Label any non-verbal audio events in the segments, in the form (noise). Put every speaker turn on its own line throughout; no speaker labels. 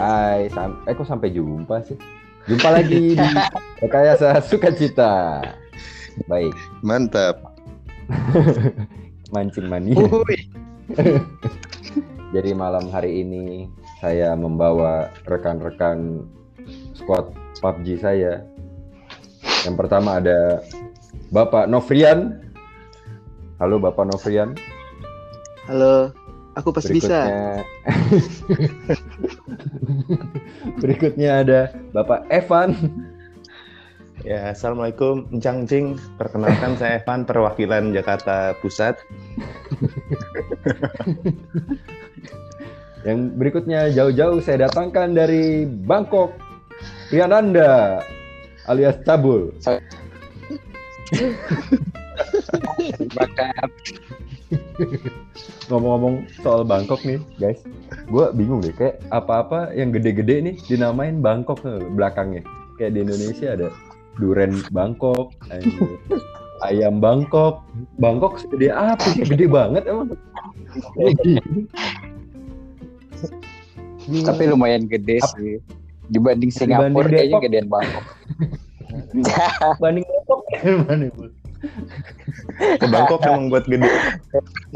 Hai, sam eh kok sampai jumpa sih? Jumpa lagi di (laughs) Rekayasa Sukacita. Baik,
Mantap. (laughs)
mancing mania. (laughs) Jadi malam hari ini saya membawa rekan-rekan squad PUBG saya. Yang pertama ada Bapak Novrian. Halo Bapak Novrian.
Halo, aku pasti bisa. (laughs)
Berikutnya ada Bapak Evan.
Ya, assalamualaikum, Encang Cing. Perkenalkan saya Evan, perwakilan Jakarta Pusat.
Yang berikutnya jauh-jauh saya datangkan dari Bangkok, Riananda alias Cabul.
Bakat.
Ngomong-ngomong soal Bangkok nih, guys, gue bingung deh. Kayak apa-apa yang gede-gede nih dinamain Bangkok tuh belakangnya. Kayak di Indonesia ada duren Bangkok, ayam Bangkok, Bangkok segede apa sih? Gede banget emang. (laughs)
Tapi lumayan gede sih. Dibanding Singapura
Dibanding
kayaknya gedean Bangkok. (laughs) (laughs)
banding Bangkok?
Ke Bangkok emang buat gede.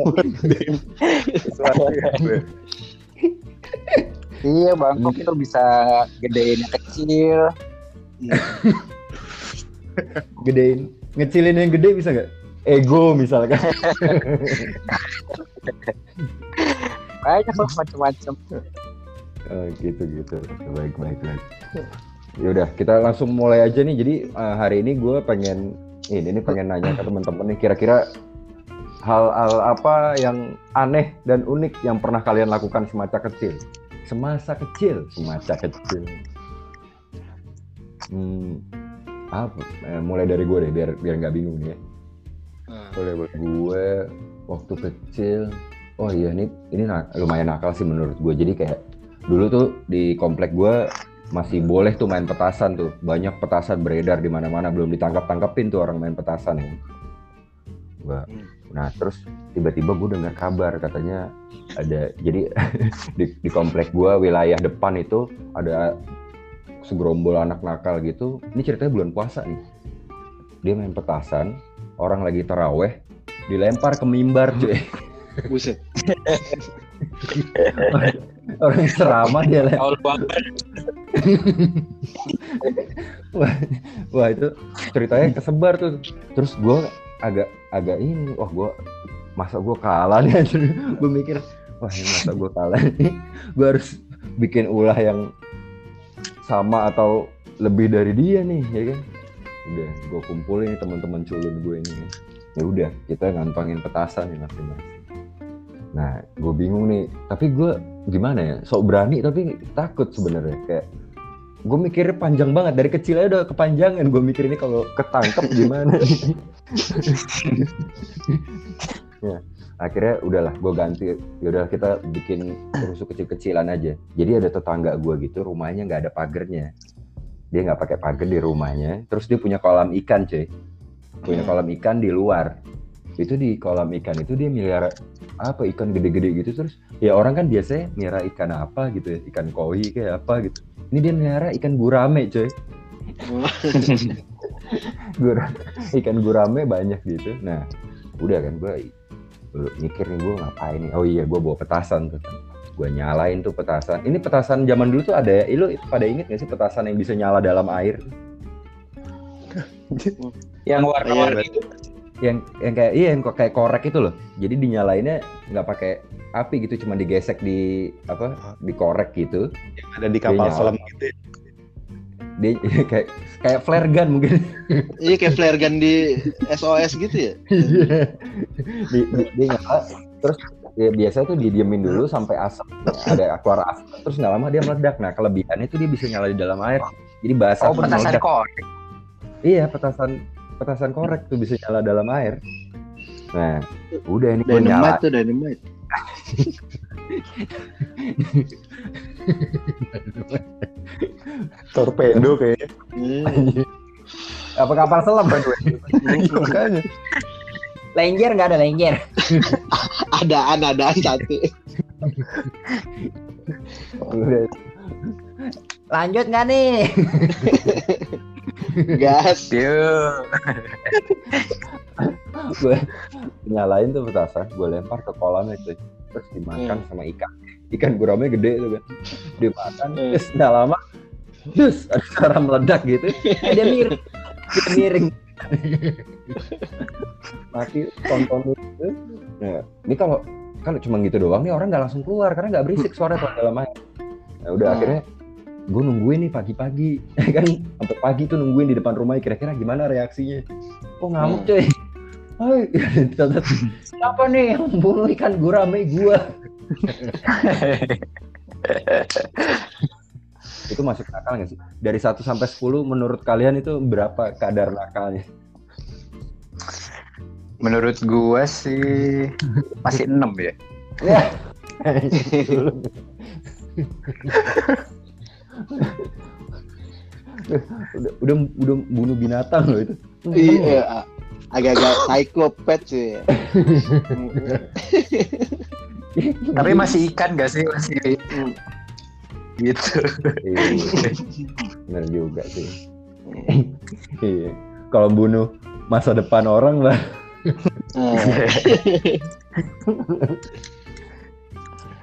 Buat gedein sesuatu ya, gue.
iya, Bangkok itu bisa gedein yang kecil.
Gedein, ngecilin yang gede bisa nggak? Ego misalkan.
Banyak lah macam-macam.
Oh, gitu gitu. Baik baik baik. Ya udah, kita langsung mulai aja nih. Jadi eh, hari ini gue pengen ini nih pengen nanya ke teman-teman nih kira-kira hal-hal apa yang aneh dan unik yang pernah kalian lakukan semasa kecil? Semasa kecil, semasa kecil. Hmm, apa? Eh, mulai dari gue deh, biar biar nggak bingung nih ya. Boleh buat gue waktu kecil. Oh iya ini ini na- lumayan nakal sih menurut gue. Jadi kayak dulu tuh di komplek gue masih boleh tuh main petasan tuh. Banyak petasan beredar di mana-mana. Belum ditangkap tangkapin tuh orang main petasan ya. Gua- Nah terus tiba-tiba gue dengar kabar katanya ada jadi (laughs) di, di komplek gue wilayah depan itu ada segerombol anak nakal gitu. Ini ceritanya bulan puasa nih. Dia main petasan, orang lagi taraweh, dilempar ke mimbar cuy. (laughs)
Buset. (laughs)
orang ceramah dia lempar. (laughs) Wah, wah itu ceritanya kesebar tuh. Terus gue agak agak ini, wah gue masa gue kalah nih. (laughs) Gue mikir, wah masa gue kalah nih. (laughs) Gue harus bikin ulah yang sama atau lebih dari dia nih, ya kan? Udah, gue kumpulin teman-teman culun gue ini. Ya udah, kita ngantongin petasan nih masing-masing. Nah, gue bingung nih. Tapi gue gimana ya? Sok berani tapi takut sebenarnya. Kayak gue mikir panjang banget. Dari kecil aja udah kepanjangan gue mikir ini kalau ketangkep gimana? (laughs) Ya akhirnya udahlah gue ganti. Yaudah kita bikin rusuh kecil-kecilan aja. Jadi ada tetangga gue gitu rumahnya nggak ada pagernya. Dia nggak pakai pagar di rumahnya. Terus dia punya kolam ikan cuy. Punya kolam ikan di luar itu di kolam ikan itu dia melihara apa ikan gede-gede gitu. Terus ya orang kan biasanya melihara ikan apa gitu ya ikan koi kayak apa gitu. Ini dia melihara ikan gurame coy. (laughs) Gura, ikan gurame banyak gitu. Nah udah kan gue mikir nih gue ngapain nih? Oh iya gue bawa petasan tuh gue nyalain tuh petasan. Ini petasan zaman dulu tuh ada ya? Lu pada inget gak sih petasan yang bisa nyala dalam air?
Yang warna-warni
Iya,
itu.
Yang yang kayak iya yang kok kayak korek itu loh jadi dinyalainnya nggak pakai api gitu cuma digesek di apa dikorek gitu
Ada di kapal
Dia
selam gitu ya.
dia kayak kayak flare gun mungkin
Iya kayak flare gun di SOS gitu ya.
Iya. di, di, dia nyala terus ya biasa tuh didiemin dulu sampai asap ada keluar asap terus nggak lama dia meledak nah kelebihannya tuh dia bisa nyala di dalam air jadi basah
Oh, petasan
meledak.
korek.
iya petasan petasan korek tuh bisa nyala dalam air nah udah ini gue nyala
Dynamite tuh dynamite. (laughs)
Torpedo kayaknya.
Iya. (laughs)
apa kapal selam kan gue (laughs)
Makanya.
Lenjer nggak ada lenjer.
Adaan adaan satu.
udah lanjut nggak nih
gas.
Yuk.
gue nyalain tuh petasan gue lempar ke kolam itu. Terus dimakan sama ikan. Ikan gurame gede tuh kan dimakan
Hmm.
terus nggak lama terus ada suara meledak gitu. Dia miring dia miring. Mati tonton itu nah, ini kalau kan cuma gitu doang nih orang nggak langsung keluar karena nggak berisik suara tuh dalam air. Nah, udah
Hmm.
akhirnya gue nungguin nih pagi-pagi (laughs) kan sampai pagi tuh nungguin di depan rumah kira-kira gimana reaksinya kok ngamuk
Hmm.
coy Hai, (laughs) siapa nih yang bunuh ikan gurame gua? (laughs) itu masuk nakal nggak sih? Dari 1 sampai 10 menurut kalian itu berapa kadar nakalnya?
Menurut gua sih masih 6 ya.
Udah, udah udah bunuh binatang loh itu.
iya agak-agak psikopat sih
Tapi masih ikan gak sih masih gitu.
Iya, bener juga sih. Iya. Kalau bunuh masa depan orang lah.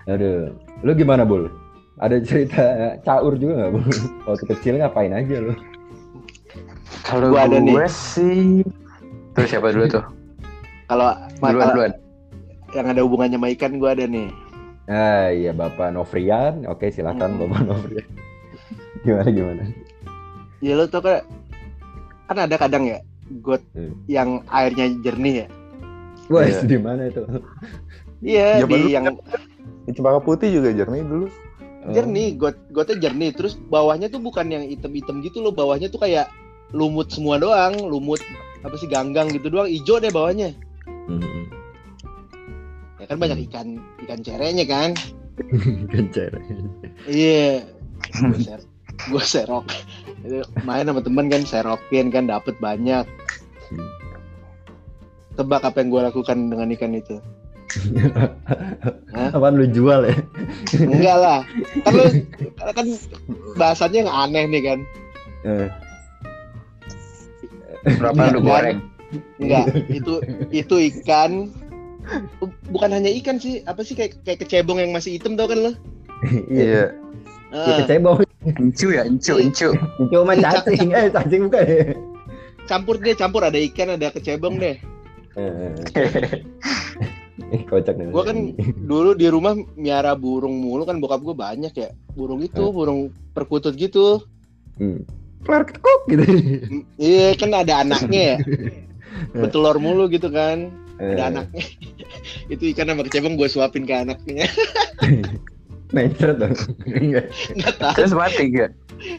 Aduh, lu gimana bul? Ada cerita caur juga nggak bul? Waktu kecil ngapain aja lu?
Kalau
Gua ada nih.
gue sih Terus siapa dulu tuh?
kalau
Duluan duluan.
yang ada hubungannya sama ikan gue ada nih
Ah iya Bapak Novrian, oke silakan
Hmm.
Bapak Novrian. (laughs) Gimana gimana?
ya lo tau kan kan ada kadang ya got
Hmm.
yang airnya jernih ya
Wah
Iya.
di mana itu?
iya di yang
Di Cempaka Putih juga jernih dulu.
Jernih got gotnya jernih. Terus bawahnya tuh bukan yang hitam-hitam gitu loh. Bawahnya tuh kayak lumut semua doang. Lumut apa sih ganggang gitu doang. Hijau deh bawahnya.
Hmm.
ya kan banyak ikan ikan cerenya kan. (laughs)
Kencer.
iya. Gue ser gue serok. Main sama temen kan serokin kan dapet banyak.
Hmm.
tebak apa yang gue lakukan dengan ikan itu?
Apaan lu jual ya?
enggak lah. Kan lu (laughs) kan bahasannya yang aneh nih kan.
Eh,
Berapa lu goreng?
enggak. Itu itu ikan. Bukan hanya ikan sih. Apa sih? Kayak kayak kecebong yang masih hitam tau kan lo
Iya. Ya, kecebong.
Encu ya, encu, encu.
Cuma cacing. Eh cacing bukan ya?
campur deh campur. Ada ikan ada kecebong deh (laughs) (laughs)
Eh, eh, Kocak nih.
Gua kan dulu di rumah miara burung mulu kan bokap gue banyak ya burung itu
Eh.
burung perkutut gitu
Hmm. Ketuk gitu.
Mm, iya kan ada anaknya ya (laughs) bertelur mulu gitu kan
Eh,
ada anaknya (laughs) itu ikan sama kecebong gue suapin ke anaknya
Mencret dong. Enggak.
nggak tahu
Terus mati gak?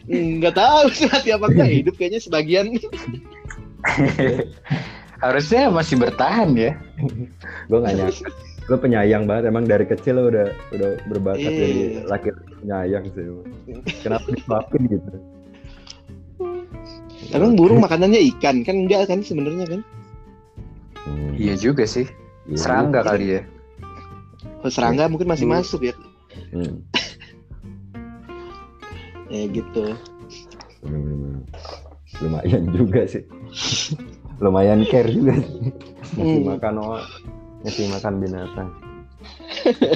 nggak tahu sih mati apa enggak hidup kayaknya sebagian
Harusnya masih bertahan ya. (laughs)
Gue gak nyangka. Lo penyayang banget. Emang dari kecil lo udah udah berbakat
Iya.
jadi laki penyayang sih. Kenapa disuapin gitu?
emang burung makanannya ikan kan enggak kan sebenarnya kan
Hmm.
Iya juga sih.
Iya.
Serangga kali ya.
kalau serangga mungkin masih
Hmm.
masuk ya
Hmm. (laughs)
ya gitu
Bener-bener. Lumayan juga sih. (laughs) Lumayan care juga sih. Ngasih
Hmm.
makan oh, ngasih makan binatang. (laughs)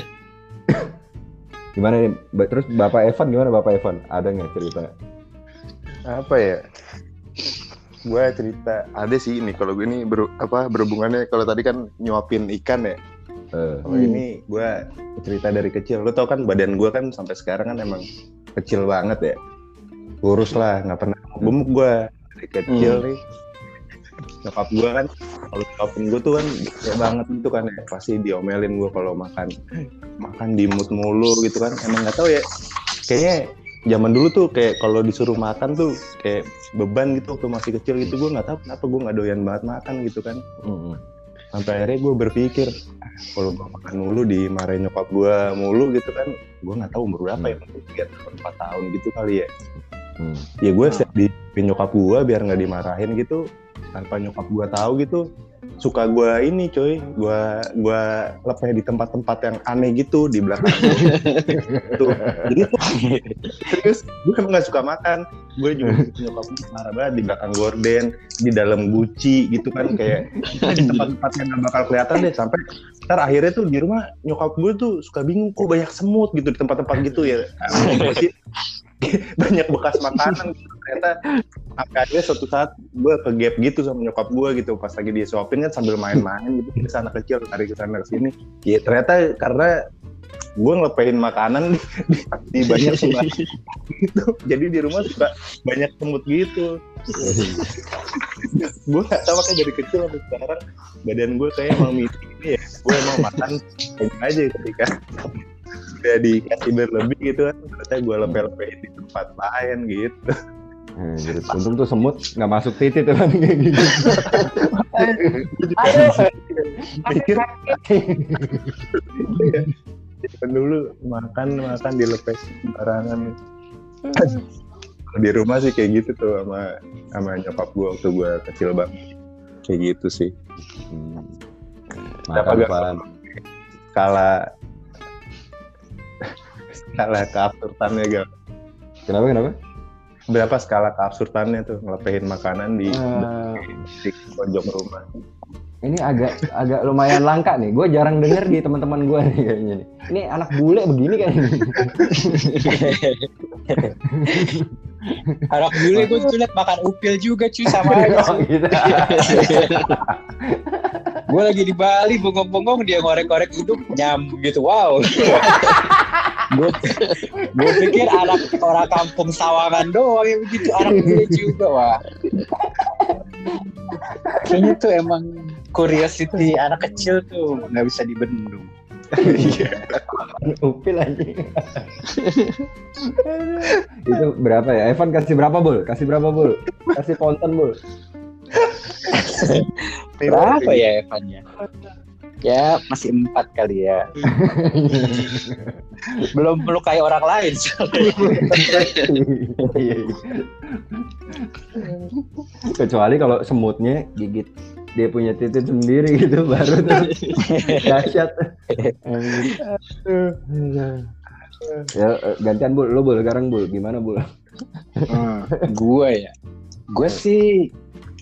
gimana nih? Terus Bapak Evan gimana Bapak Evan? Ada nggak cerita?
Apa ya? Gue cerita ada sih ini kalau gue ini ber, apa berhubungannya kalau tadi kan nyuapin ikan ya.
Eh,
Kalau
Hmm.
ini gue cerita dari kecil. Lo tau kan badan gue kan sampai sekarang kan emang kecil banget ya. Kurus lah, nggak pernah gemuk gue dari kecil
Hmm.
nih. Nyokap gue kan kalau nyuapin gue tuh kan gede banget gitu kan ya. Pasti diomelin gue kalau makan makan dimut mulu gitu kan. Emang nggak tahu ya. Kayaknya zaman dulu tuh kayak kalau disuruh makan tuh kayak beban gitu waktu masih kecil gitu gue nggak tahu kenapa gue nggak doyan banget makan gitu kan
mm,
sampai akhirnya gue berpikir "Ah, kalau gue makan mulu dimarahin nyokap gue mulu gitu kan gue nggak tahu umur berapa ya mungkin tiga tahun empat tahun gitu kali ya
mm.
ya gue
Ah.
setiap di di nyokap gue biar nggak dimarahin gitu tanpa nyokap gue tahu gitu suka gue ini coy gue gue lepeh di tempat-tempat yang aneh gitu di belakang tuh jadi tuh serius gue emang gak suka makan. Gue juga (laughs) nyokap gue marah banget di belakang gorden di dalam guci gitu kan kayak di tempat-tempat yang gak bakal kelihatan deh. Sampai ntar akhirnya tuh di rumah nyokap gue tuh suka bingung kok banyak semut gitu di tempat-tempat gitu ya (laughs) (laughs) banyak bekas makanan gitu. ternyata akhirnya suatu saat gue ke gap gitu sama nyokap gue gitu. Pas lagi dia suapin kan sambil main-main gitu. Ke sana kecil tarik ke sana ke sini. Ya ternyata karena gue ngelepehin makanan di, di, di banyak (laughs) semut gitu. Jadi di rumah suka banyak semut gitu. (laughs) Gue gak tau makanya dari kecil sampai sekarang badan gue kayak emang misi ini ya. Gue emang makan aja ketika udah dikasih berlebih gitu kan. Ternyata gue lepeh-lepehin di tempat lain gitu.
Eh, jadi untung tuh semut nggak masuk titik tuh kan kayak gitu.
mikir Kan dulu makan makan dilepeh sembarangan. Di rumah sih kayak gitu tuh sama sama nyokap gue waktu gue kecil banget kayak gitu sih.
Hmm. Makan apaan?
Skala keabsurdannya gal
Kenapa kenapa?
berapa skala keabsurdannya tuh ngelepehin makanan di,
Eh,
di pojok rumah
ini agak agak lumayan langka nih. Gue jarang denger di teman-teman gue nih kayaknya nih. Ini anak bule begini kan? (laughs)
Anak bule gue tuh liat makan upil juga cuy sama aja.
Oh, gitu. (laughs)
gue lagi di Bali bengong-bengong dia ngorek-ngorek hidup nyam gitu wow. gue gue pikir anak orang kampung sawangan doang yang begitu anak bule juga wah. Kayaknya tuh emang curiosity anak kecil tuh nggak bisa dibendung.
Upil aja. itu berapa ya? Evan kasih berapa bul? Kasih berapa bul? Kasih konten bul.
Berapa ya Evannya? Ya masih empat kali ya. (laughs) Belum melukai orang lain.
Kecuali kalau semutnya gigit dia punya titik sendiri gitu baru tuh dahsyat. ya eh, gantian bul, lo bul sekarang bul, gimana bul?
gue ya gue sih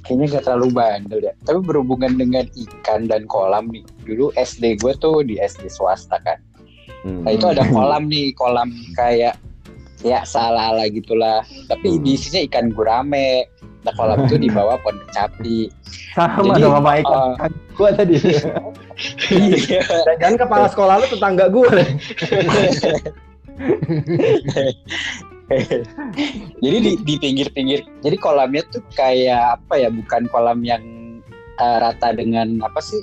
kayaknya gak terlalu bandel ya tapi berhubungan dengan ikan dan kolam nih dulu SD gue tuh di SD swasta kan
Hmm.
nah itu ada kolam nih kolam kayak ya salah ala gitulah tapi
Hmm.
di isinya ikan gurame nah kolam itu di bawah pohon kecapi
Sama
Jadi,
dong sama ikan
eh,
gua tadi. (laughs)
iya
Dan kepala sekolah lu tetangga gua. (laughs) (laughs)
jadi di, di pinggir-pinggir jadi kolamnya tuh kayak apa ya bukan kolam yang eh, rata dengan apa sih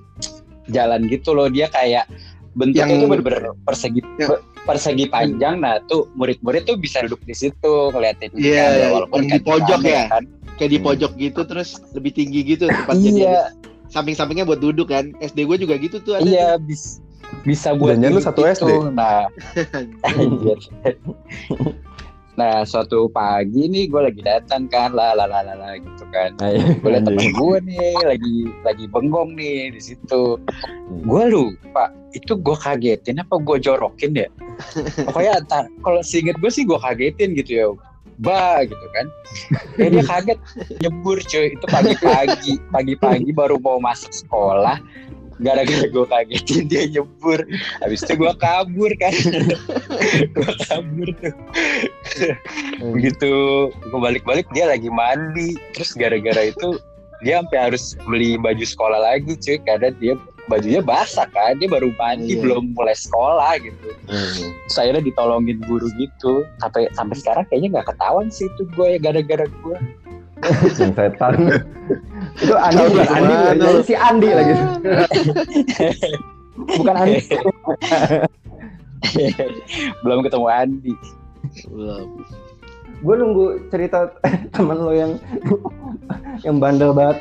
jalan gitu loh dia kayak bentuknya
Yang-
tuh bener-bener persegi
Ya.
persegi panjang nah tuh murid-murid tuh bisa duduk di situ ngeliatin
Iya,
ikan, walaupun
yang di pojok
rame
ya?
kan.
kayak di pojok gitu terus lebih tinggi gitu tempatnya dia.
iya
samping-sampingnya buat duduk kan SD gue juga gitu tuh ada
iya bis, bisa buat
Jangan-jangan lu satu
gitu.
SD?
nah (laughs) (laughs) anjir. Nah suatu pagi nih gue lagi datang kan lah lah lah lah gitu kan. Gue liat temen (laughs) gue nih lagi lagi bengong nih di situ. Gue lupa itu gue kagetin apa gue jorokin ya? Pokoknya (laughs) entar kalau seinget gue sih gue kagetin gitu ya. Ba gitu kan. Kayak dia kaget nyebur cuy itu pagi-pagi. Pagi-pagi baru mau masuk sekolah gara-gara gue kagetin dia nyebur. Habis itu gue kabur kan. (laughs) Gue kabur tuh. Begitu gue balik-balik dia lagi mandi. Terus gara-gara itu dia sampai harus beli baju sekolah lagi cuy. Karena dia bajunya basah kan. Dia baru mandi
Iya.
belum mulai sekolah gitu. Saya ditolongin guru gitu. Sampai sampai sekarang kayaknya nggak ketahuan sih itu gue ya gara-gara gue
Yang setan. itu Andi bukan Andi, bukan. Si Andi lagi. (laughs) bukan Andi. (laughs)
belum ketemu Andi
Belum.
Gue nunggu cerita temen lo yang yang bandel banget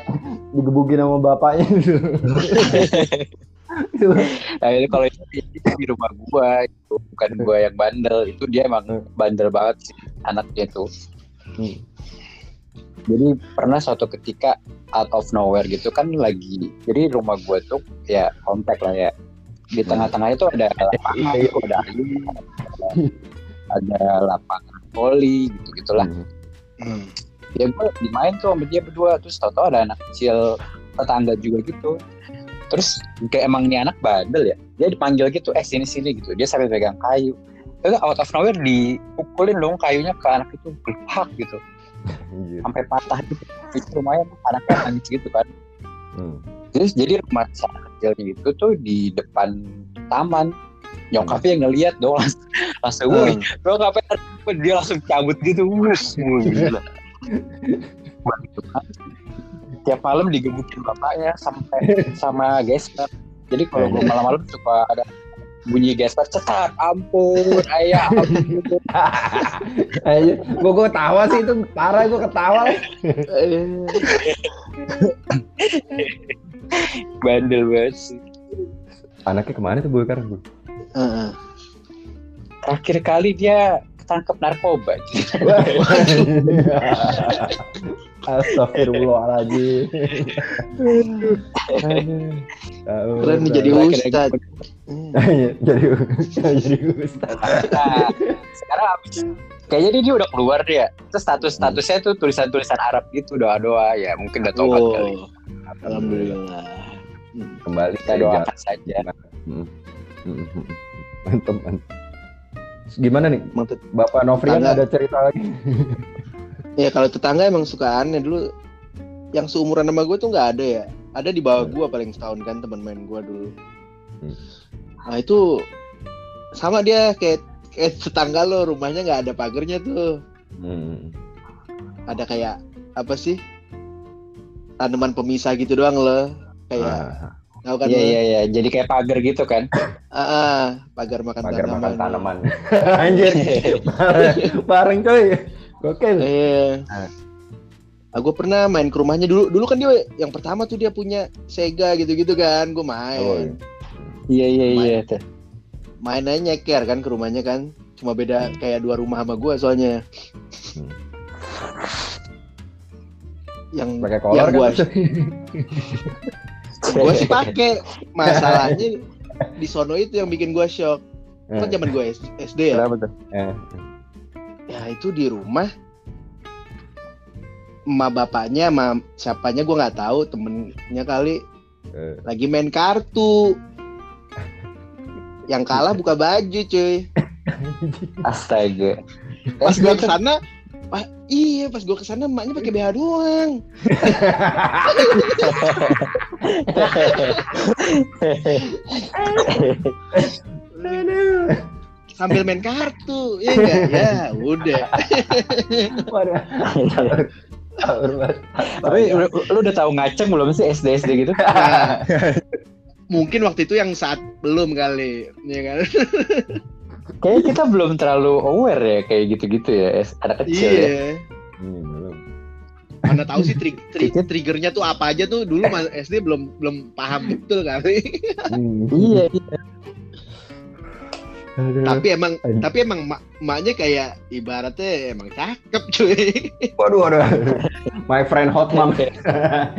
digebukin sama bapaknya gitu. Itu.
nah itu kalau itu di rumah gue itu bukan gue yang bandel itu dia emang bandel banget sih anaknya tuh jadi pernah suatu ketika out of nowhere gitu kan lagi jadi rumah gue tuh ya komplek lah ya. Di tengah-tengah itu ada lapangan
Iya.
ada ayun ada, ada lapangan voli gitu gitulah.
Hmm.
ya gue dimain tuh sama dia berdua terus tau-tau ada anak kecil tetangga juga gitu. Terus kayak emang ini anak bandel ya dia dipanggil gitu eh sini sini gitu. Dia sampai pegang kayu. Terus out of nowhere dipukulin dong kayunya ke anak itu gelap gitu. Sampai patah gitu. Itu lumayan anaknya nangis gitu kan.
Hmm.
terus jadi rumah si anak kecilnya itu tuh di depan taman. Nyokapnya yang ngeliat dong langsung langsung woi
Hmm.
nyokapnya dia langsung cabut gitu. Wus gila. Tiap malam digebukin bapaknya sampai sama gesper jadi kalau gue malam-malam suka ada bunyi gesper cetak ampun ayah ampun
Ayo, (laughs) gua gua ketawa sih itu parah gua ketawa. (laughs)
bandel banget sih
Anaknya ke mana tuh sekarang? Bu?
Heeh.
terakhir kali dia ketangkep narkoba (laughs)
Astagfirullahaladzim.
Keren nih jadi ustad. (laughs)
jadi jadi ustaz.
nah sekarang abis kayaknya dia udah keluar dia. Terus status statusnya tuh tulisan tulisan Arab gitu doa doa ya mungkin udah tobat kali.
Alhamdulillah.
Kembali
kita doakan saja.
Hmm. Gimana nih?
Mantep.
Bapak Novrian
Tetangga.
ada cerita lagi? (laughs)
Ya kalau tetangga emang suka aneh dulu. Yang seumuran sama gue tuh nggak ada ya. Ada di bawah gue paling setahun kan teman main gue dulu.
Hmm.
Nah itu sama dia kayak kayak tetangga lo rumahnya nggak ada pagernya tuh.
Hmm.
Ada kayak apa sih? Tanaman pemisah gitu doang lo. Kayak
Ah,
tahu kan
iya iya iya jadi kayak pagar gitu kan
Ah, ah, pagar makan
pagar
tanaman.
makan tanaman. (laughs) Anjir. (laughs) Bareng coy. Gokil.
Iya.
Ah.
Aku pernah main ke rumahnya dulu. Dulu kan dia yang pertama tuh dia punya Sega gitu-gitu kan. Gue main.
Oh,
iya
iya.
iya tuh
Main aja nyeker kan ke rumahnya kan. Cuma beda kayak dua rumah sama gue soalnya.
Hmm.
Yang
Pakai kolor
yang
kan? (laughs)
gua sih (laughs) pakai. Masalahnya di sono itu yang bikin gua shock. Kan
Eh,
zaman gue SD ya.
kenapa tuh
eh.
Ya itu di rumah emak bapaknya sama siapanya gue nggak tahu temennya kali
Eh.
lagi main kartu yang kalah buka baju cuy (laughs)
astaga
pas gue ke sana Wah, iya pas gue ke sana emaknya pakai BH doang. Sambil main kartu ya enggak ya udah.
Tapi lu, lu udah tahu ngaceng belum sih SD SD gitu?
Nah, mungkin waktu itu yang saat belum kali ya kan
kayaknya kita belum terlalu aware ya kayak gitu-gitu ya es- anak kecil ya
iya
Hmm, belum.
mana tahu sih trik, trik
Dikit.
triggernya tuh apa aja tuh dulu mas SD belum belum paham betul kali
Hmm.
iya iya
Aduh.
tapi emang
Aduh.
tapi emang mak maknya kayak ibaratnya emang cakep cuy
Waduh, waduh. My friend hot mom.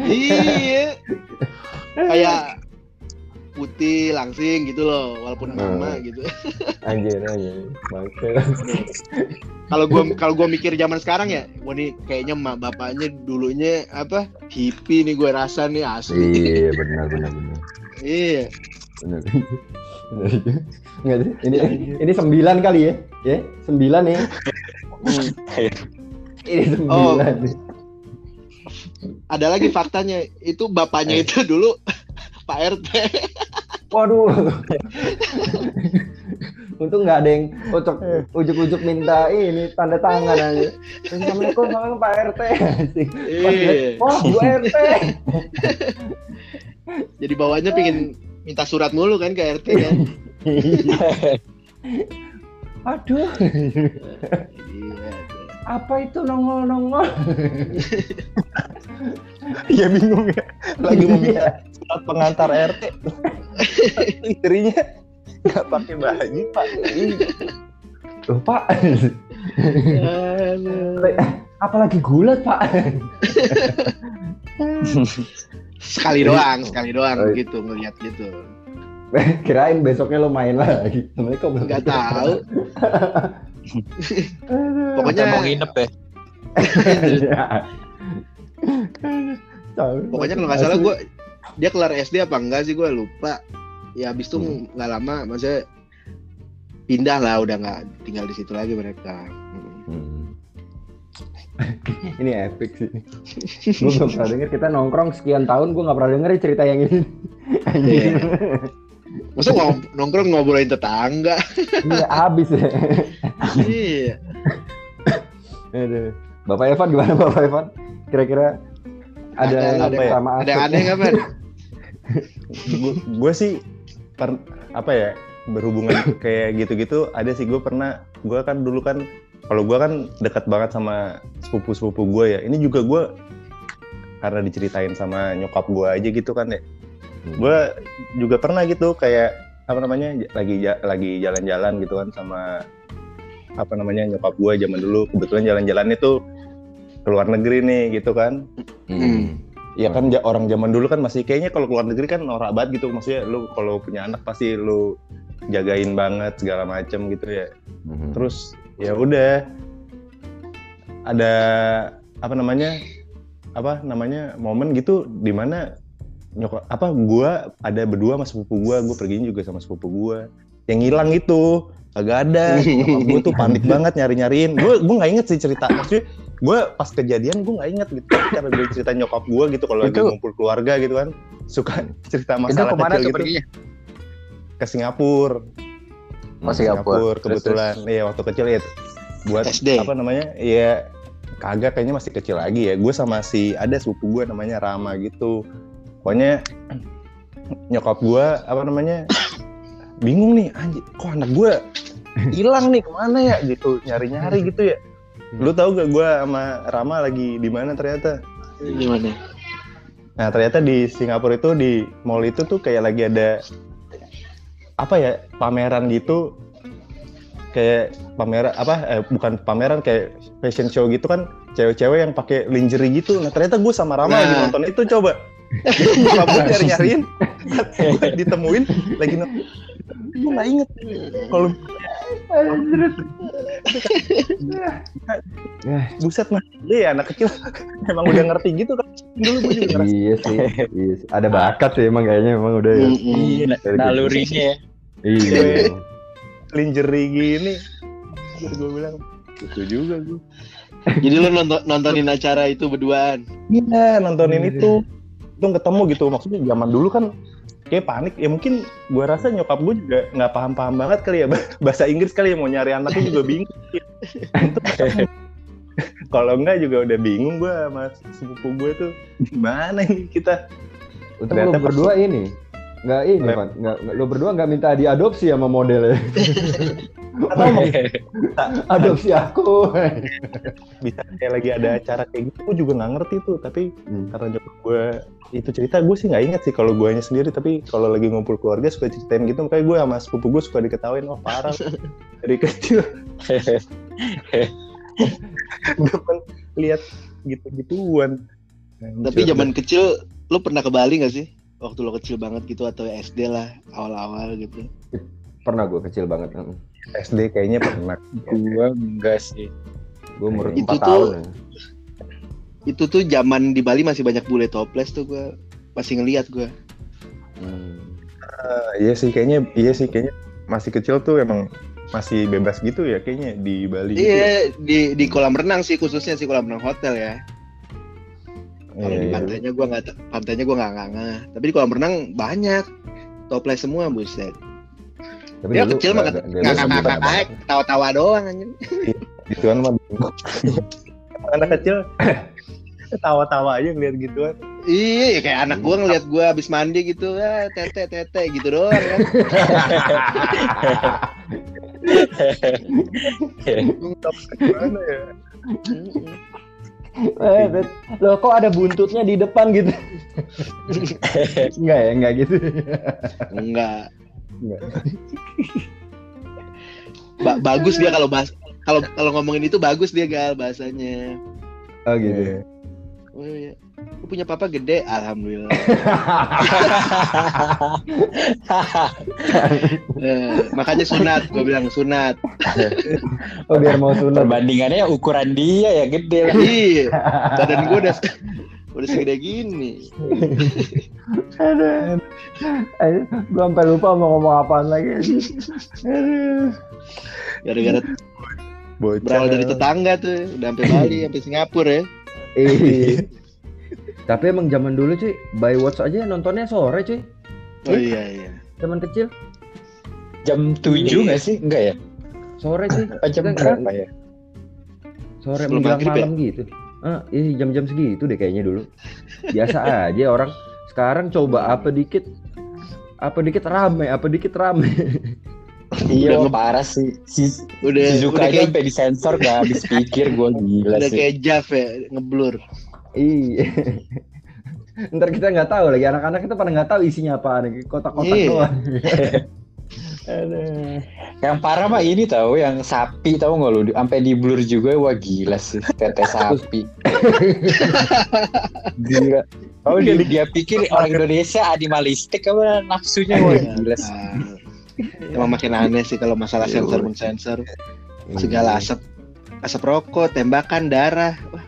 iya kayak putih langsing gitu loh walaupun
Hmm.
mama gitu (laughs)
Anjir, anjir.
Kalau gua kalau gua mikir zaman sekarang ya wah nih kayaknya mak bapaknya dulunya apa hippie nih gue rasa nih asli
Iya, (laughs) benar, benar, benar.
iya
Benar. Enggak sih? Ini ini sembilan kali ya? Ya, sembilan ya. Ini
Oh.
sembilan. nih.
ada lagi faktanya itu bapaknya
Eh.
itu dulu (laughs) Pak RT
Waduh. (laughs) Untung nggak ada yang ucuk ujuk-ujuk minta ini tanda tangan aja. Assalamualaikum sama Pak RT.
Iya.
Wah, Bu RT. (laughs)
jadi bawahnya pengen minta surat mulu kan ke RT kan (laughs)
Aduh,
iya
apa itu nongol-nongol?
Iya (laughs) bingung ya. Lagi meminta surat pengantar RT. Istrinya nggak pakai baju pak.
Loh, Pak. Apalagi gulat pak
sekali doang sekali doang oh, gitu ngeliat gitu
kirain besoknya lo main lagi assalamualaikum
nggak tahu (laughs) pokoknya
mau nginep ya
pokoknya kalau nggak salah gue dia kelar SD apa enggak sih gue lupa ya habis itu hmm. nggak hmm. lama maksudnya pindah lah udah nggak tinggal di situ lagi mereka hmm. (laughs)
ini epic sih (laughs) gue gak pernah denger kita nongkrong sekian tahun gue gak pernah denger cerita yang ini
yeah. Masa ngob nongkrong ngobrolin tetangga?
Iya habis. Ya
iya
Bapak Evan gimana Bapak Evan? Kira-kira ada, ada
ada, ya? sama ada yang aneh nggak Ben
gue sih per, apa ya berhubungan kayak gitu-gitu ada sih. Gue pernah gue kan dulu kan kalau gue kan dekat banget sama sepupu-sepupu gue ya. Ini juga gue karena diceritain sama nyokap gue aja gitu kan ya hmm. gue juga pernah gitu kayak apa namanya lagi lagi jalan-jalan gitu kan sama apa namanya nyokap gue zaman dulu kebetulan jalan-jalan itu keluar negeri nih gitu kan hmm. Ya kan orang zaman dulu kan masih kayaknya kalau keluar negeri kan norak banget gitu maksudnya lu kalau punya anak pasti lu jagain banget segala macem gitu ya. Hmm. Terus ya udah ada apa namanya apa namanya momen gitu di mana nyokap apa gua ada berdua sama sepupu gua gua pergi juga sama sepupu gua. Yang hilang itu agak ada. Gue tuh panik banget nyari nyariin gue gue nggak inget sih cerita maksudnya gue pas kejadian gue nggak inget gitu karena gue cerita nyokap gue gitu kalau lagi ngumpul keluarga gitu kan suka (laughs) cerita masalah itu kecil gitu. perginya? ke Singapura.
Oh, Singapura. Singapura
kebetulan. Iya waktu kecil ya buat SD. apa namanya iya kagak kayaknya masih kecil lagi ya. Gue sama si ada sepupu gue namanya Rama gitu pokoknya nyokap gue apa namanya bingung nih anjir kok anak gue hilang nih ke mana ya gitu nyari nyari gitu ya Lu tau gak gue sama Rama lagi di mana ternyata?
Di mana?
Nah ternyata di Singapura itu di mall itu tuh kayak lagi ada apa ya pameran gitu kayak pameran apa eh, bukan pameran kayak fashion show gitu kan cewek-cewek yang pakai lingerie gitu. Nah ternyata gue sama Rama nah. lagi nonton itu coba. Kamu nyari nyariin, (laughs) ditemuin lagi nonton. Gue nggak inget kalau (laughs) Buset mah, iya anak kecil (laughs) emang udah ngerti gitu kan. Dulu gue juga ngerti.
Iya sih, iya sih. Ada bakat sih emang kayaknya emang udah ya.
Iya, nalurinya ya.
Iya. Lingerie gini. Gue bilang, itu juga gue.
Jadi lu nonton nontonin acara itu berduaan?
Iya, nontonin itu. Itu ketemu gitu. Maksudnya zaman dulu kan kayak panik. Ya mungkin gue rasa nyokap gue juga nggak paham-paham banget kali ya (laughs) bahasa Inggris kali ya mau nyari anaknya juga bingung. (laughs) Kalau enggak juga udah bingung gue sama sepupu gue tuh gimana ini kita?
Untuk lo berdua ini nggak ini Pak nggak lo berdua nggak minta diadopsi sama modelnya. (laughs) Atau mau? Adopsi aku.
Bisa kayak lagi ada acara kayak gitu gue juga nggak ngerti tuh. Tapi hmm. karena nyokap gue itu cerita gue sih nggak inget sih kalau gue sendiri. Tapi kalau lagi ngumpul keluarga suka ceritain gitu makanya gue sama sepupu gue suka diketawain oh parah. (laughs) Dari kecil. Gue kan lihat gitu-gituan.
Tapi zaman kecil lo pernah ke Bali gak sih waktu lo kecil banget gitu atau SD lah awal-awal gitu?
Pernah gue kecil banget
SD kayaknya pernah.
Gue enggak sih.
Gue umur empat tahun. ya
itu tuh zaman di Bali masih banyak bule toples tuh gue masih ngeliat gue
hmm. uh, iya sih kayaknya iya sih kayaknya masih kecil tuh emang masih bebas gitu ya kayaknya di Bali
gitu iya gitu. di di kolam renang sih khususnya sih kolam renang hotel ya kalau yeah, di iya. pantainya gue nggak pantainya gue nggak nggak tapi di kolam renang banyak. Toples semua buset. Tapi ya kecil mah nggak nggak nggak tawa-tawa doang aja
itu kan mah. (laughs) Anak kecil (laughs) tawa-tawa aja ngeliat gituan.
Iya kayak anak gue ngeliat gue abis mandi gitu ya tete tete gitu doang kan (laughs)
Eh, loh kok ada buntutnya di depan gitu? (laughs) enggak ya, enggak gitu.
enggak. Enggak. Ba bagus dia kalau bahas kalau kalau ngomongin itu bagus dia gal bahasanya
Oh gitu.
Iya.
Oh iya. Lu punya papa gede, alhamdulillah. (laughs) (laughs) Eh, makanya sunat, gue bilang sunat. (laughs)
Oh biar mau sunat.
Perbandingannya ukuran dia ya gede.
Iya, badan gue udah udah segede gini.
Aduh. Aduh, gua sampai lupa mau ngomong apaan lagi. Aduh.
Gara-gara
Bocah.
berawal dari tetangga tuh, udah sampai Bali, sampai Singapura ya.
Iya. Tapi emang zaman dulu cuy, by watch aja nontonnya sore cuy.
Oh iya iya.
Zaman kecil
Jam 7 nggak sih? Enggak ya?
sore cuy.
Apa jam
Kita
berapa ya?
Sore
Sebelum
menjelang
ya?
malam gitu. Ah, iya jam-jam segitu deh kayaknya dulu. Biasa (laughs) aja orang. Sekarang coba apa dikit apa dikit rame, apa dikit rame.
Iya,
Udah
parah sih. Si
Udah
Shizuka
udah
aja
kayak
sampai disensor gak habis pikir gue gila
udah
sih.
kayak Jav ya, ngeblur.
iya. (laughs) Ntar kita nggak tahu lagi anak-anak itu pada nggak tahu isinya apa nih kotak-kotak
Iya.
doang. (laughs) Aduh.
Yang parah mah ini tahu yang sapi tahu nggak lu sampai di blur juga wah gila sih tete sapi. (laughs) gila. Oh dia, dia pikir orang Indonesia animalistik apa nafsunya wah gila sih.
Ah, emang makin aneh sih kalau masalah sensor mensensor segala asap asap rokok, tembakan, darah. Wah,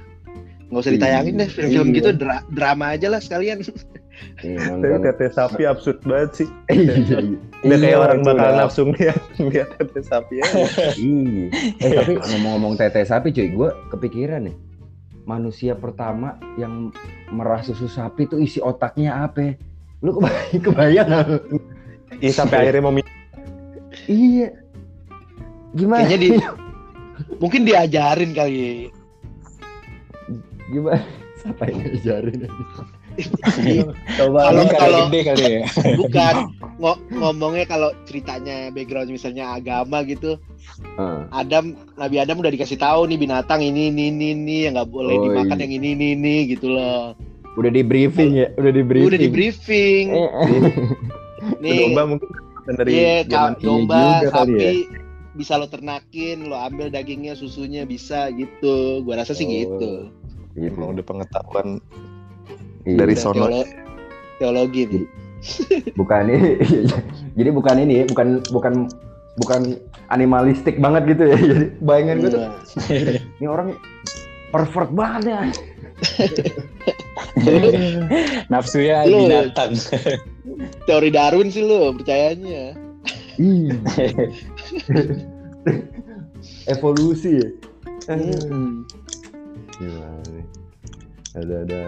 nggak usah ditayangin deh film-film
Iya.
gitu dra- drama aja lah sekalian.
Iya,
Tapi tete sapi absurd banget sih.
Iya, iya.
Udah kayak
Iya,
orang bakal
udah.
nafsu ngeliat, ngeliat tete sapi aja. (laughs)
Iya. Eh tapi ngomong-ngomong tete sapi cuy, gue kepikiran nih. Manusia pertama yang merah susu sapi tuh isi otaknya apa? Lu kebayang?
Iya sampai akhirnya mau minum.
Iya. Gimana?
Kayaknya di (laughs) mungkin diajarin kali.
Gimana? Siapa yang ngajarin? (laughs)
Coba
Kalau- kalau-
gede kali ya. (laughs)
Bukan ngo- ngomongnya kalau ceritanya background misalnya agama gitu.
Heeh.
Adam Nabi Adam udah dikasih tahu nih binatang ini ini ini, ini yang nggak boleh
Oh,
dimakan
iya.
yang ini ini ini gitu loh.
udah di briefing ya, udah di briefing.
Udah di briefing. Nih,
domba mungkin dari
iya
zaman
domba,
juga kali ya.
sapi bisa lo ternakin, lo ambil dagingnya, susunya bisa gitu. Gua rasa sih
Oh.
gitu.
gitu.
Emang udah pengetahuan
Iya.
dari sono.
teolo- teologi nih.
bukan (laughs) ini. Jadi bukan ini ya, bukan bukan bukan animalistik banget gitu ya. (laughs) Jadi bayangan gue tuh
Iya.
ini orang pervert banget ya. (laughs)
Nafsunya
Lu-
binatang. (laughs)
Teori Darwin sih lo percayanya.
Ih. (laughs) Evolusi ya.
Hmm.
Gimana? Ada-ada.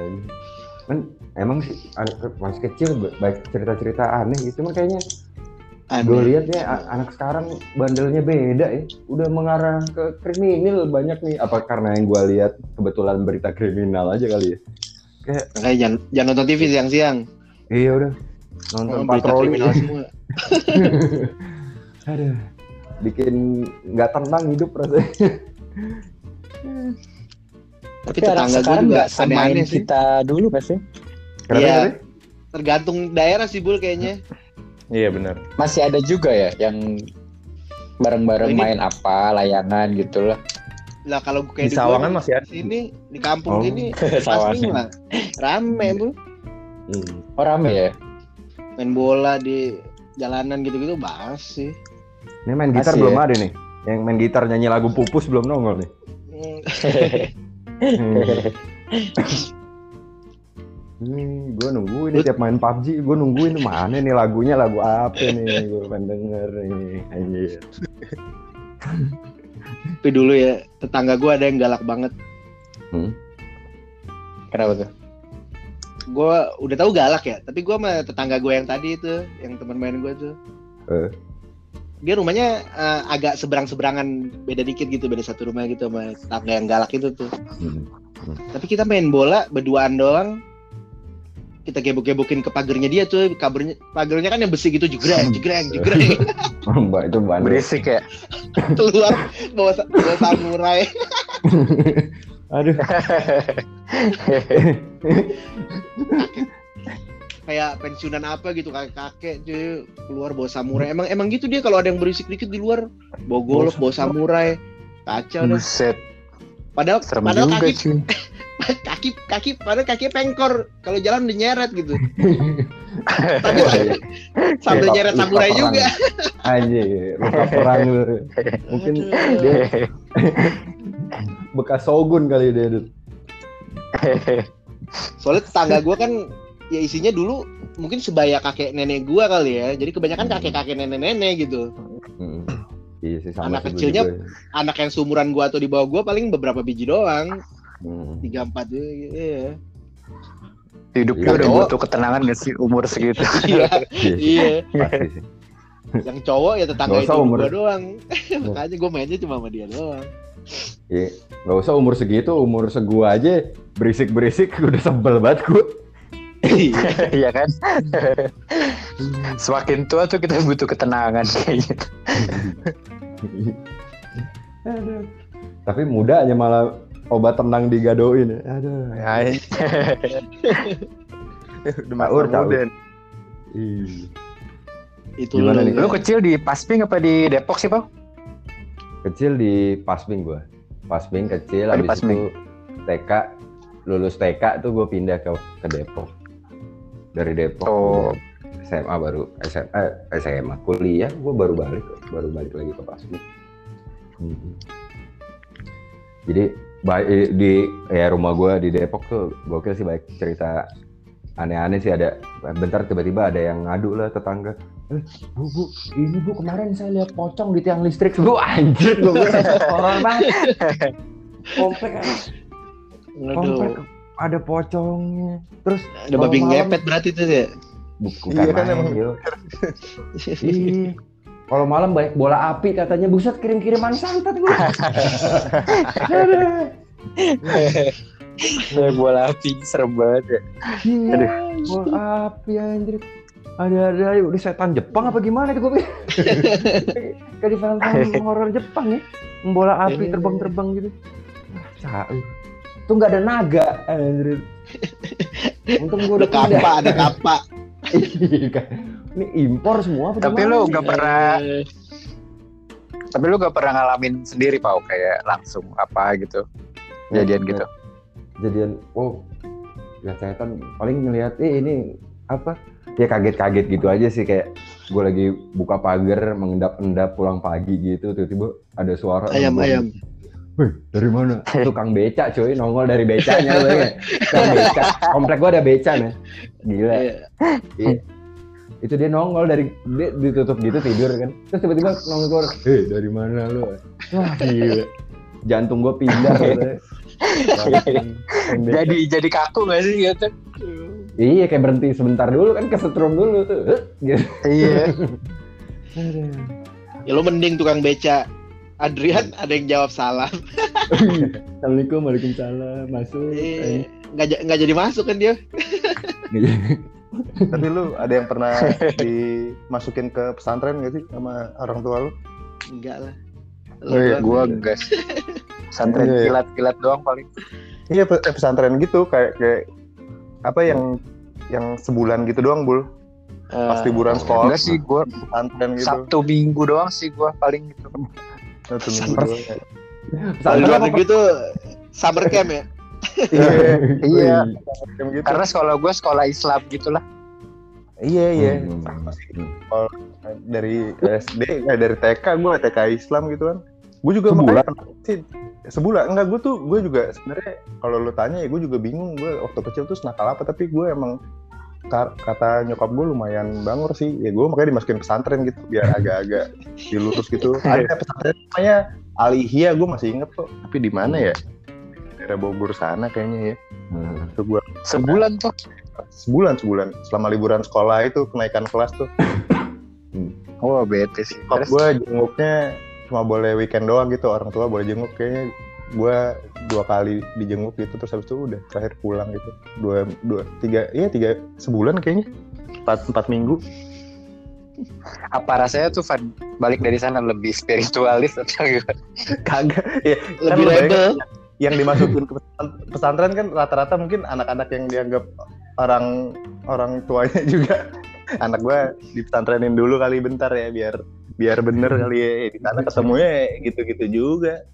Kan emang sih masih kecil baik cerita-cerita aneh gitu mah kayaknya gue lihat ya anak sekarang bandelnya beda ya udah mengarah ke kriminal banyak nih apa karena yang gue lihat kebetulan berita kriminal aja kali ya
Makanya jangan, jangan nonton TV siang-siang.
iya udah nonton
Oh, berita
patroli
kriminal (laughs) semua.
aduh bikin nggak tenang hidup rasanya
Tapi
Tapi
tetangga gue juga
nggak semain
aneh-aneh
kita dulu pasti.
Iya. Tergantung daerah sih Bul kayaknya.
Iya benar.
Masih ada juga ya yang bareng-bareng
Ini-
main apa layangan gitu lah.
Lah kalau gue kayak
Di
gua
Sawangan
nih,
masih ada.
Sini di kampung
Oh. (laughs)
Sawangan.
pasti mah rame Bul.
Hmm.
Oh rame ya?
Main bola di jalanan gitu-gitu bahas sih.
ini main gitar
Masih
belum
ya?
ada nih yang main gitar nyanyi lagu pupus belum nongol nih
Hmm, (laughs)
Hmm, gue nungguin nih tiap main PUBG, gue nungguin mana nih lagunya lagu apa nih, gue pengen denger nih, anjir.
Tapi dulu ya tetangga gue ada yang galak banget.
Kenapa tuh?
Gue udah tahu galak ya, tapi gue sama tetangga gue yang tadi itu, yang teman main gue tuh.
Eh.
Dia rumahnya eh, agak seberang-seberangan, beda dikit gitu, beda satu rumah gitu sama tetangga yang galak itu tuh.
Hmm.
Tapi kita main bola berduaan doang. Kita gebok-gebokin ke pagernya dia tuh, kabarnya pagernya kan yang besi gitu jegreng, (laughs) jegreng, jegreng. (laughs)
Mbak itu bandel.
Berisik ya? (laughs)
keluar bawa, bawa samurai.
Aduh,
kayak pensiunan apa gitu kakek-kakek cuy keluar bawa samurai emang emang gitu dia kalau ada yang berisik dikit di luar bawa golok bawa samurai kacau dah
Buset.
padahal
Serem
padahal
juga
kaki
cuy. (laughs)
kaki kaki pada kaki pengkor. Kalau jalan udah nyeret gitu. (laughs) Tapi sambil nyeret samurai juga.
Aja luka perang lu. Mungkin dia bekas sogun kali dia Dut.
soalnya tetangga gue kan ya isinya dulu mungkin sebaya kakek nenek gue kali ya. Jadi kebanyakan kakek kakek nenek nenek gitu.
Mm. iya sih sama
Anak kecilnya
juga.
anak yang seumuran gue atau di bawah gue paling beberapa biji doang. Tiga empat iya
Hidupnya
Iya.
udah butuh ketenangan gak sih umur segitu? (laughs)
iya
Iya sih,
iya yang cowok ya tetangga itu
umur.
gue doang (laughs) makanya gue mainnya cuma sama dia doang
Iya, nggak usah umur segitu, umur segua aja berisik-berisik (laughs) udah sebel banget gue.
Iya kan? Semakin tua tuh kita butuh ketenangan kayak gitu.
Aduh. Tapi muda aja malah obat tenang digadoin. ya. Aduh.
Ya, (laughs) udah.
Ih.
itu
Gimana nih?
Lu kecil di Pasping apa di Depok sih, Pak?
Kecil di Pasming gue. Pasming kecil,
Oh,
habis
Pasming.
itu TK, lulus TK tuh gue pindah ke ke Depok. Dari Depok
Oh.
SMA baru SMA, SMA kuliah gue baru balik baru balik lagi ke Pasming. Hmm. Jadi baik di ya rumah gue di Depok tuh gokil sih baik cerita aneh-aneh sih. Ada bentar tiba-tiba ada yang ngadu lah tetangga. Eh bu bu ini bu kemarin saya lihat pocong di tiang listrik. Bu anjir gue orang banget. Komplek komplek
Aduh,
ada pocongnya. Terus
ada babi ngepet berarti tuh ya?
Bukan
Iya kan,
main,
emang.
Kalau malam banyak bola api katanya buset kirim-kiriman santet gue Aduh.
Ya, bola api serem banget ya.
Iya, bola api anjir. Ada ada udah setan Jepang apa gimana itu gue pikir. (laughs) Kayak di film-film horor Jepang ya. Bola api terbang-terbang gitu. Cau. Tuh nggak ada naga anjir. (laughs) Untung gue udah
kapa ada kapa (laughs)
kan. Ini impor semua apa
Tapi lu nggak pernah,
Eh,
tapi lu gak pernah ngalamin sendiri, Pak, kayak langsung apa gitu. Kejadian gitu.
Jadian oh lihat setan paling ngeliat eh ini apa ya kaget-kaget gitu aja sih kayak gue lagi buka pagar mengendap-endap pulang pagi gitu tiba-tiba ada suara
ayam ayam
Wih, dari mana? (laughs) Tukang beca cuy, nongol dari becanya lu ya. (laughs) Tukang beca. Komplek gua ada beca nih. Gila.
Iya.
Itu dia nongol dari dia ditutup gitu tidur kan. Terus tiba-tiba nongol, "Hei, dari mana lu?" Wah, gila. Jantung gua pindah.
Jadi jadi kaku gak sih gitu?
Iya, kayak berhenti sebentar dulu kan kesetrum dulu tuh. Eh, Gitu.
Iya.
ya lu mending tukang beca Adrian ada yang jawab salam
Assalamualaikum, waalaikumsalam, masuk.
Eh, nggak nggak jadi masuk kan dia (laughs)
Tapi lu ada yang pernah dimasukin ke pesantren gak sih sama orang tua lu?
enggak lah
Oh, iya,
Lu
gua
doang.
enggak. (laughs) Santren
Iya, iya.
kilat-kilat doang paling.
Iya eh, pesantren gitu kayak kayak apa yang yang sebulan gitu doang bul pas
Eh,
liburan sekolah
Enggak sih, gua
pesantren gitu
Sabtu Minggu doang sih gua paling gitu.
satu minggu doang
Pesantren
tuh summer camp ya
iya
Iya.
Gitu.
Karena sekolah gua sekolah Islam gitulah.
iya iya.
Hmm.
dari SD eh, dari TK gue TK Islam gitu kan. Gue juga
Sebulan?
sih. Sebulan. Enggak gue tuh gue juga sebenarnya kalau lo tanya ya gue juga bingung. Gue waktu kecil tuh nakal apa tapi gue emang ka- kata nyokap gue lumayan bangor sih. Ya gue makanya dimasukin pesantren gitu biar agak-agak dilurus gitu. (laughs) Ada pesantren namanya Alihia gue masih inget kok. Tapi di mana ya daerah Bogor sana kayaknya ya.
Hmm.
gue
Sebulan tuh.
sebulan sebulan. Selama liburan sekolah itu kenaikan kelas tuh.
Wah, bete sih.
Kok gue jenguknya cuma boleh weekend doang gitu. Orang tua boleh jenguk. Kayaknya gue dua kali dijenguk gitu. Terus habis itu udah terakhir pulang gitu. Dua dua tiga iya tiga sebulan kayaknya. Empat empat minggu.
Apa rasanya tuh Van? Balik dari sana lebih spiritualis atau gimana?
kagak. Ya
lebih
lu
rebel
yang dimasukin ke pesan- pesantren kan rata-rata mungkin anak-anak yang dianggap orang orang tuanya juga. (laughs) Anak gue di pesantrenin dulu kali bentar ya biar biar bener kali ya. Di sana ketemunya gitu-gitu juga.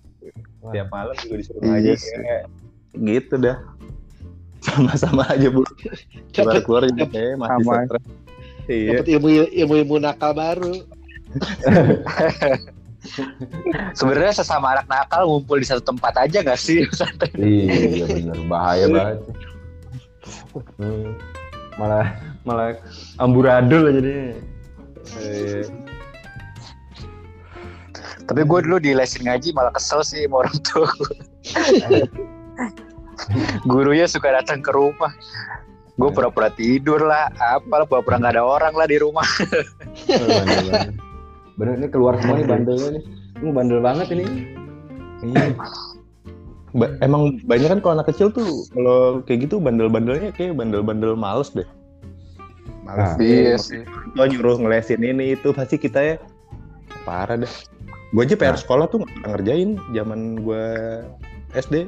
Tiap malam juga disuruh ngaji
sih.
kayak gitu dah. Sama-sama aja bu. Keluar keluar juga kayak masih stres. Iya.
Dapat ilmu ilmu ilmu nakal baru. (laughs)
Sebenarnya sesama anak nakal ngumpul di satu tempat aja gak sih? Santai.
iya bener bahaya banget Hmm, malah malah amburadul aja deh
Iya.
Tapi gue dulu di lesin ngaji malah kesel sih sama orang tua. Gurunya suka datang ke rumah. Gue pura-pura tidur lah, apalah pura-pura nggak ada orang lah di rumah.
Bener, ini keluar semua nih bandelnya nih ini bandel banget ini
Iya. Ba- emang banyak kan kalau anak kecil tuh kalau kayak gitu bandel-bandelnya kayak bandel-bandel males deh. Males
Ah.
deh.
Iya sih.
Tuh nyuruh ngelesin ini itu pasti kita ya parah deh. Gue aja PR
Nah.
sekolah tuh nggak ngerjain zaman gue SD.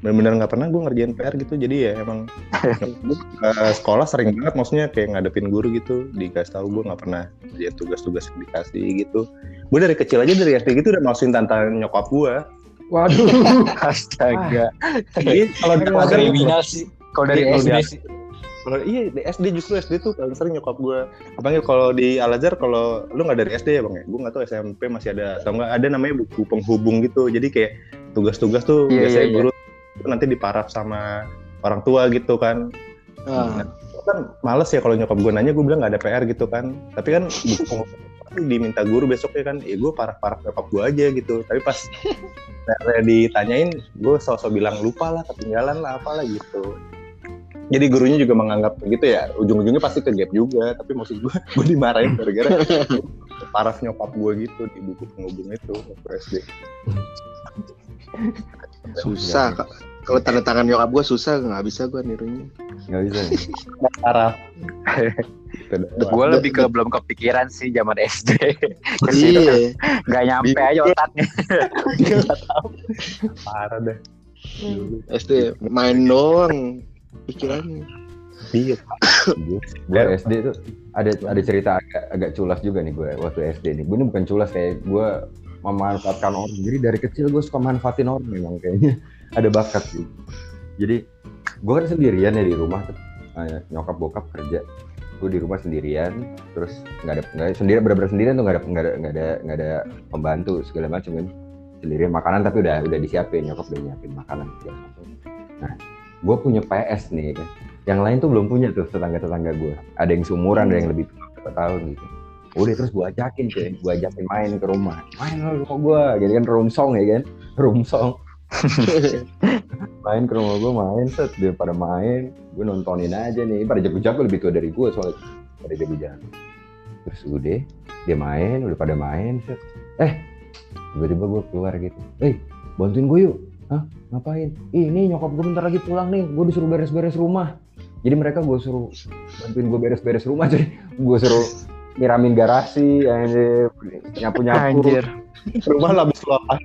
Bener-bener nggak pernah gue ngerjain PR gitu. Jadi ya emang (laughs) eh, sekolah sering banget maksudnya kayak ngadepin guru gitu. Dikasih tahu gue nggak pernah ngerjain tugas-tugas dikasih gitu. Gue dari kecil aja dari SD gitu udah masukin tantangan nyokap gue.
waduh (laughs)
Astaga.
Jadi kalau di
Wah,
pelajaran
kriminal sih. Kalau dari
Iya, kalau
SD
di-
sih.
Kalau iya di SD justru SD tuh paling sering nyokap gue. Apalagi kalau di Al Azhar kalau lu nggak dari SD ya bang ya, gue nggak tahu SMP masih ada atau nggak ada namanya buku penghubung gitu. Jadi kayak tugas-tugas tuh
Iya,
biasanya
iya, iya.
guru tuh nanti diparaf sama orang tua gitu kan.
Ah.
Kan males ya kalau nyokap gue nanya gue bilang nggak ada PR gitu kan. Tapi kan (laughs) diminta guru besoknya kan, eh gue paraf-paraf nyokap gue aja gitu. Tapi pas (laughs) ditanyain, gue sosok bilang lupa lah, ketinggalan lah, apalah gitu jadi gurunya juga menganggap begitu ya ujung-ujungnya pasti ke gap juga tapi maksud gue (laughs) gue dimarahin gara-gara paraf nyokap gue gitu di buku penghubung itu waktu SD
Susah kak. Kalau tanda tangan nyokap gue susah nggak bisa gue nirunya.
nggak bisa
Gitu doang.
Gue lebih ke belum kepikiran sih zaman SD. (laughs)
Iya.
nggak nyampe aja otaknya. (laughs)
Tahu. parah deh
SD main doang pikirannya.
iya (coughs)
gue SD tuh ada ada cerita agak agak culas juga nih gue waktu SD nih gue ini bukan culas kayak gue memanfaatkan orang. Jadi dari kecil gue suka manfaatin orang memang kayaknya. (laughs) Ada bakat sih. Jadi gue kan sendirian ya di rumah tuh. Eh, nyokap bokap kerja. Gue di rumah sendirian terus nggak ada nggak sendiri bener-bener sendirian tuh nggak ada nggak ada nggak ada nggak ada pembantu segala macam kan. Sendirian makanan tapi udah udah disiapin nyokap udah nyiapin makanan segala macam nah gue punya PS nih kan yang lain tuh belum punya tuh tetangga-tetangga gue ada yang seumuran ada yang lebih tua berapa tahun gitu udah terus gue ajakin cuy. Gue ajakin main ke rumah. Main lo rumah gue gitu kan room song ya kan? (laughs) Room song. (laughs) Main ke rumah gue main. Set dia pada main. Gue nontonin aja nih. Pada jago-jago lebih tua dari gue soalnya. Pada jago-jago terus udah dia main. Udah pada main set. Eh tiba-tiba gue keluar gitu. Eh bantuin gue yuk. Hah? ngapain? Ih, ini nyokap gue bentar lagi pulang nih. Gue disuruh beres-beres rumah. Jadi mereka gue suruh bantuin gue beres-beres rumah jadi gue suruh nyiramin garasi anjir, nyapu-nyapu
Anjir.
rumah labis luapan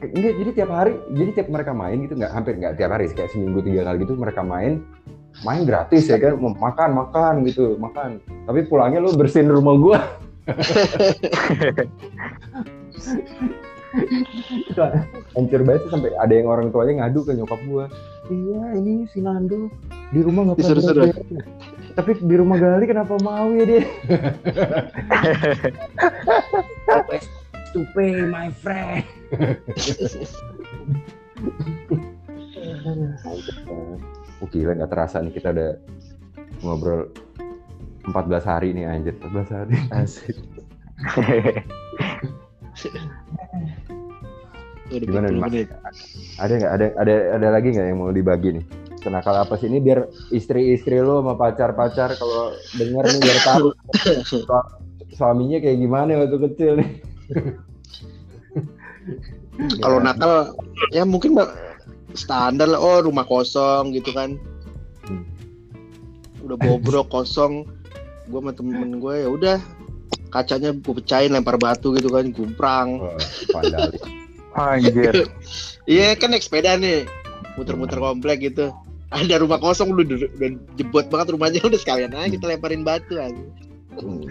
Enggak, jadi tiap hari, jadi tiap mereka main gitu nggak hampir nggak tiap hari, sih, kayak seminggu tiga kali gitu mereka main, main gratis ya kan, mau makan makan gitu, makan. Tapi pulangnya lu bersihin rumah gua. Itu (laughs) hancur banget sih, sampai ada yang orang tuanya ngadu ke nyokap gua. Iya, ini si Nando di rumah nggak pernah. Tapi di rumah Gali kenapa mau ya dia? to pay my friend. Oh gila nggak terasa nih kita udah ngobrol 14 hari nih anjir 14 hari.
asik
Udah
Gimana
40
nih, Mas?
menit.
Ada nggak ada ada ada lagi nggak yang mau dibagi nih? Kenakal apa sih ini biar istri-istri lo sama pacar-pacar kalau denger nih biar tahu (laughs) su- suaminya kayak gimana waktu kecil nih. (laughs)
Kalau nakal ya mungkin Mbak, standar lah. Oh rumah kosong gitu kan.
Hmm.
Udah bobrok (laughs) kosong. Gue sama temen gue ya udah kacanya gue pecahin lempar batu gitu kan gumprang.
Vandalis.
Anjir.
Iya kan naik sepeda nih muter-muter komplek gitu. Ada rumah kosong udah, udah, udah jebot banget rumahnya (laughs) udah sekalian aja kita lemparin batu aja.
Hmm. (laughs)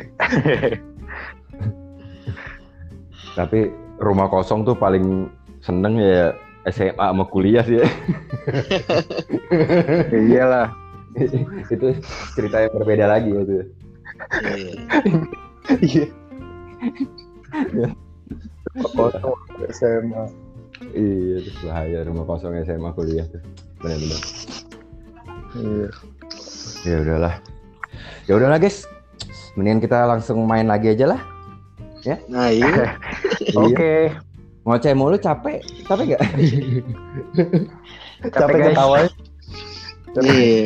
Tapi rumah kosong tuh paling seneng ya SMA sama kuliah sih ya. (laughs)
Iyalah.
itu cerita yang berbeda lagi tuh.
Iya. Kosong SMA.
Iya, itu bahaya rumah kosong SMA kuliah tuh. Benar-benar.
Iya.
Ya udahlah. Ya udahlah guys. Mendingan kita langsung main lagi aja lah.
Nah (laughs) iya.
Oke. Ngoceh mulu capek. Capek gak?
Capek
guys.
ketawanya.
Iya.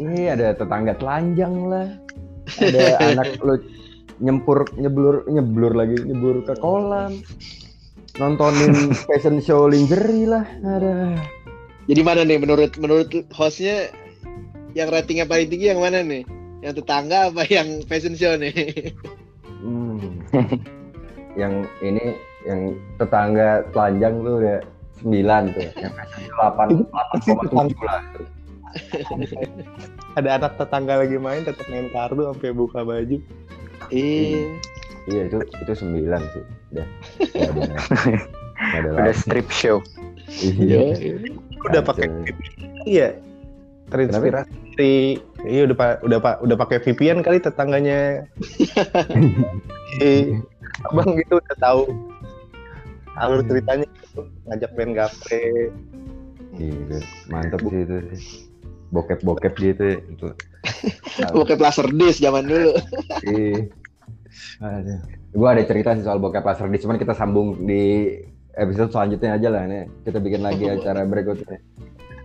Iya ada tetangga telanjang lah. Ada anak lu nyempur nyeblur nyeblur lagi nyebur ke kolam. Nontonin fashion show lingerie lah. Ada.
Jadi mana nih menurut menurut hostnya yang ratingnya paling tinggi yang mana nih? Yang tetangga apa yang fashion show nih?
Hmm. (laughs) yang ini yang tetangga telanjang tuh udah 9 tuh. Yang fashion show 8 8,7 lah.
Ada anak tetangga lagi main tetap main kartu sampai buka baju.
Iya.
Iya itu itu 9 sih. Udah.
Udah
lagi.
strip show.
Iya.
Udah pakai Iya. Terinspirasi iya udah pa- udah pak udah pakai VPN kali tetangganya. (laughs) Eh, Abang gitu udah tahu alur ceritanya gitu. ngajak main gaple.
Iya, mantep sih itu sih. Bokep-bokep gitu ya. Itu. (laughs)
Bokep laser disc zaman dulu.
Iya. Gua ada cerita sih soal bokep laser disc, cuman kita sambung di episode selanjutnya aja lah nih. Kita bikin lagi (laughs) acara berikutnya.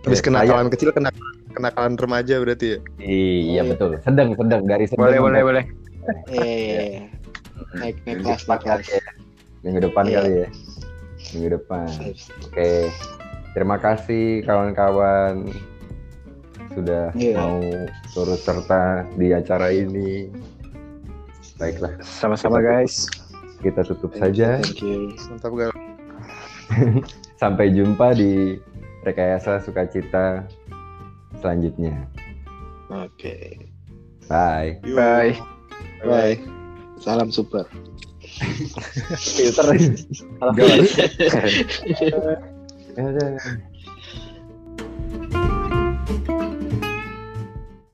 Habis kenakalan kecil kenakalan kenakalan remaja berarti ya.
Iya betul. Sedang sedang dari sedang.
Boleh, boleh, boleh.
Iya. Naik naik kelas
depan
naik kelas.
kali ya. Minggu depan
Iya.
kali ya. Minggu depan. Oke. Terima kasih kawan-kawan sudah
Iya.
mau turut serta di acara ini. Baiklah,
Sama-sama guys.
kita tutup saja.
Thank you. (laughs)
Sampai jumpa di rekayasa sukacita selanjutnya.
Oke.
Bye.
Bye.
Bye. Salam super.
Filter.
Gawat. (laughs)
Ada. (laughs)